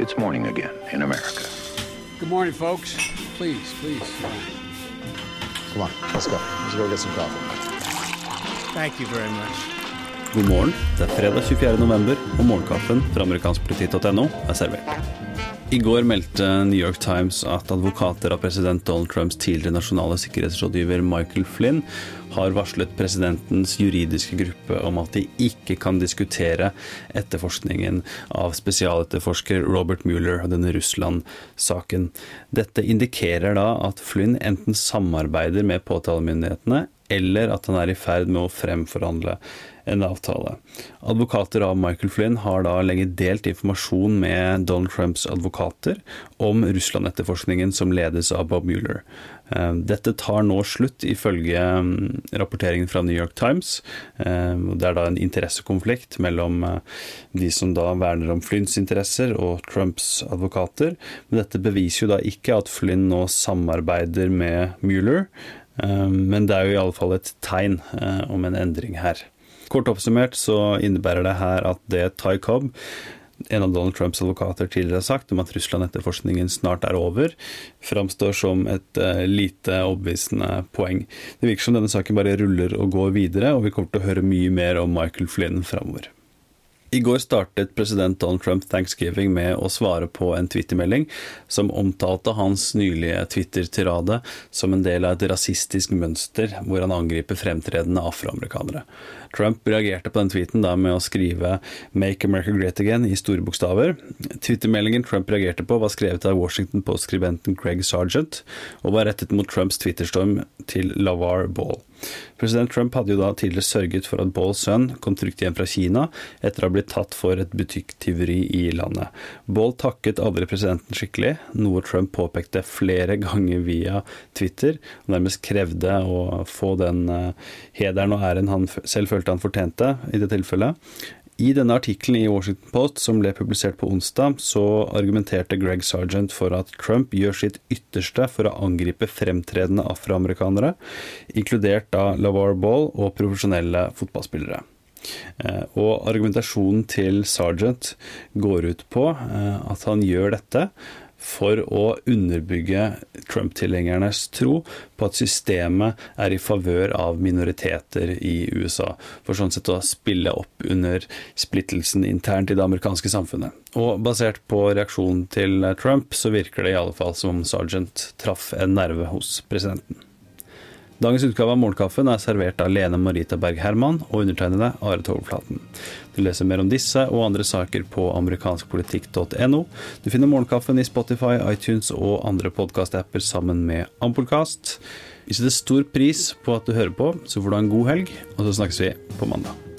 It's morning again in America. Good morning, folks. Please, please. Come on, let's go. Let's go get some coffee. Thank you very much. God morgen. Det er fredag 24. november, og morgenkaffen fra amerikanskpolitikk.no er servert. I går meldte New York Times at advokater av president Donald Trumps tidligere nasjonale sikkerhetsrådgiver Michael Flynn har varslet presidentens juridiske gruppe om at de ikke kan diskutere etterforskningen av spesialetterforsker Robert Mueller og denne Russland-saken. Dette indikerer da at Flynn enten samarbeider med påtalemyndighetene eller at han er i ferd med å fremforhandle en avtale. Advokater av Michael Flynn har da lenge delt informasjon med Donald Trumps advokater om Russland-etterforskningen som ledes av Bob Mueller. Eh, dette tar nå slutt, ifølge mm, rapporteringen fra New York Times. Eh, det er da en interessekonflikt mellom eh, de som da verner om Flynns interesser og Trumps advokater. Men dette beviser jo da ikke at Flynn nå samarbeider med Mueller. Men det er jo i alle fall et tegn om en endring her. Kort oppsummert så innebærer det her at det Ty Cobb en av Donald Trumps advokater tidligere har sagt om at Russland-etterforskningen snart er over, framstår som et uh, lite overbevisende poeng. Det virker som denne saken bare ruller og går videre, og vi kommer til å høre mye mer om Michael Flynn framover. I går startet president Donald Trump thanksgiving med å svare på en twittermelding som omtalte hans nylige Twitter-tirade som en del av et rasistisk mønster hvor han angriper fremtredende afroamerikanere. Trump reagerte på den tweeten da med å skrive 'Make America Great Again' i store bokstaver. Twittermeldingen Trump reagerte på, var skrevet av Washington Post-skribenten Craig Sargent, og var rettet mot Trumps twitterstorm til Lavar Ball. President Trump hadde jo da tidligere sørget for at Balls sønn kom trygt hjem fra Kina etter å ha blitt tatt for et butikktyveri i landet. Ball takket aldri presidenten skikkelig, noe Trump påpekte flere ganger via Twitter, og nærmest krevde å få den uh, hederen og æren han selv følte han fortjente i det tilfellet. I denne artikkelen i Washington Post som ble publisert på onsdag, så argumenterte Greg Sargent for at Trump gjør sitt ytterste for å angripe fremtredende afroamerikanere, inkludert da LaVar Ball og profesjonelle fotballspillere. Eh, og argumentasjonen til Sargent går ut på eh, at han gjør dette for å underbygge Trump-tilhengernes tro på at systemet er i favør av minoriteter i USA. For sånn sett å spille opp under splittelsen internt i det amerikanske samfunnet. Og basert på reaksjonen til Trump, så virker det i alle fall som om Sergeant traff en nerve hos presidenten. Dagens utgave av Morgenkaffen er servert av Lene Marita Berg Herman og undertegnede Are Togflaten. Du leser mer om disse og andre saker på amerikanskpolitikk.no. Du finner Morgenkaffen i Spotify, iTunes og andre podkastapper sammen med Ampolkast. Vi setter stor pris på at du hører på, så får du ha en god helg, og så snakkes vi på mandag.